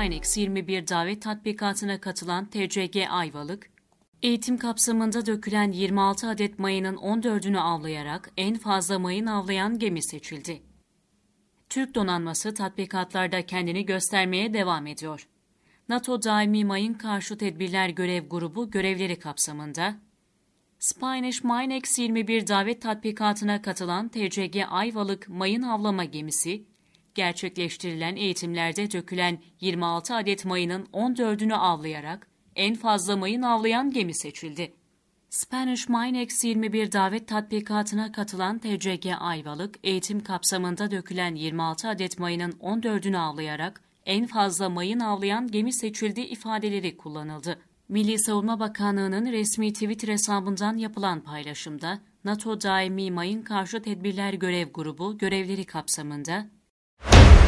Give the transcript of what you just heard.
Spanish Minex 21 davet tatbikatına katılan TCG Ayvalık, eğitim kapsamında dökülen 26 adet mayının 14'ünü avlayarak en fazla mayın avlayan gemi seçildi. Türk donanması tatbikatlarda kendini göstermeye devam ediyor. NATO Daimi Mayın Karşı Tedbirler Görev Grubu görevleri kapsamında Spanish Minex 21 davet tatbikatına katılan TCG Ayvalık mayın avlama gemisi, gerçekleştirilen eğitimlerde dökülen 26 adet mayının 14'ünü avlayarak en fazla mayın avlayan gemi seçildi. Spanish Minex 21 davet tatbikatına katılan TCG Ayvalık, eğitim kapsamında dökülen 26 adet mayının 14'ünü avlayarak en fazla mayın avlayan gemi seçildi ifadeleri kullanıldı. Milli Savunma Bakanlığı'nın resmi Twitter hesabından yapılan paylaşımda, NATO Daimi Mayın Karşı Tedbirler Görev Grubu görevleri kapsamında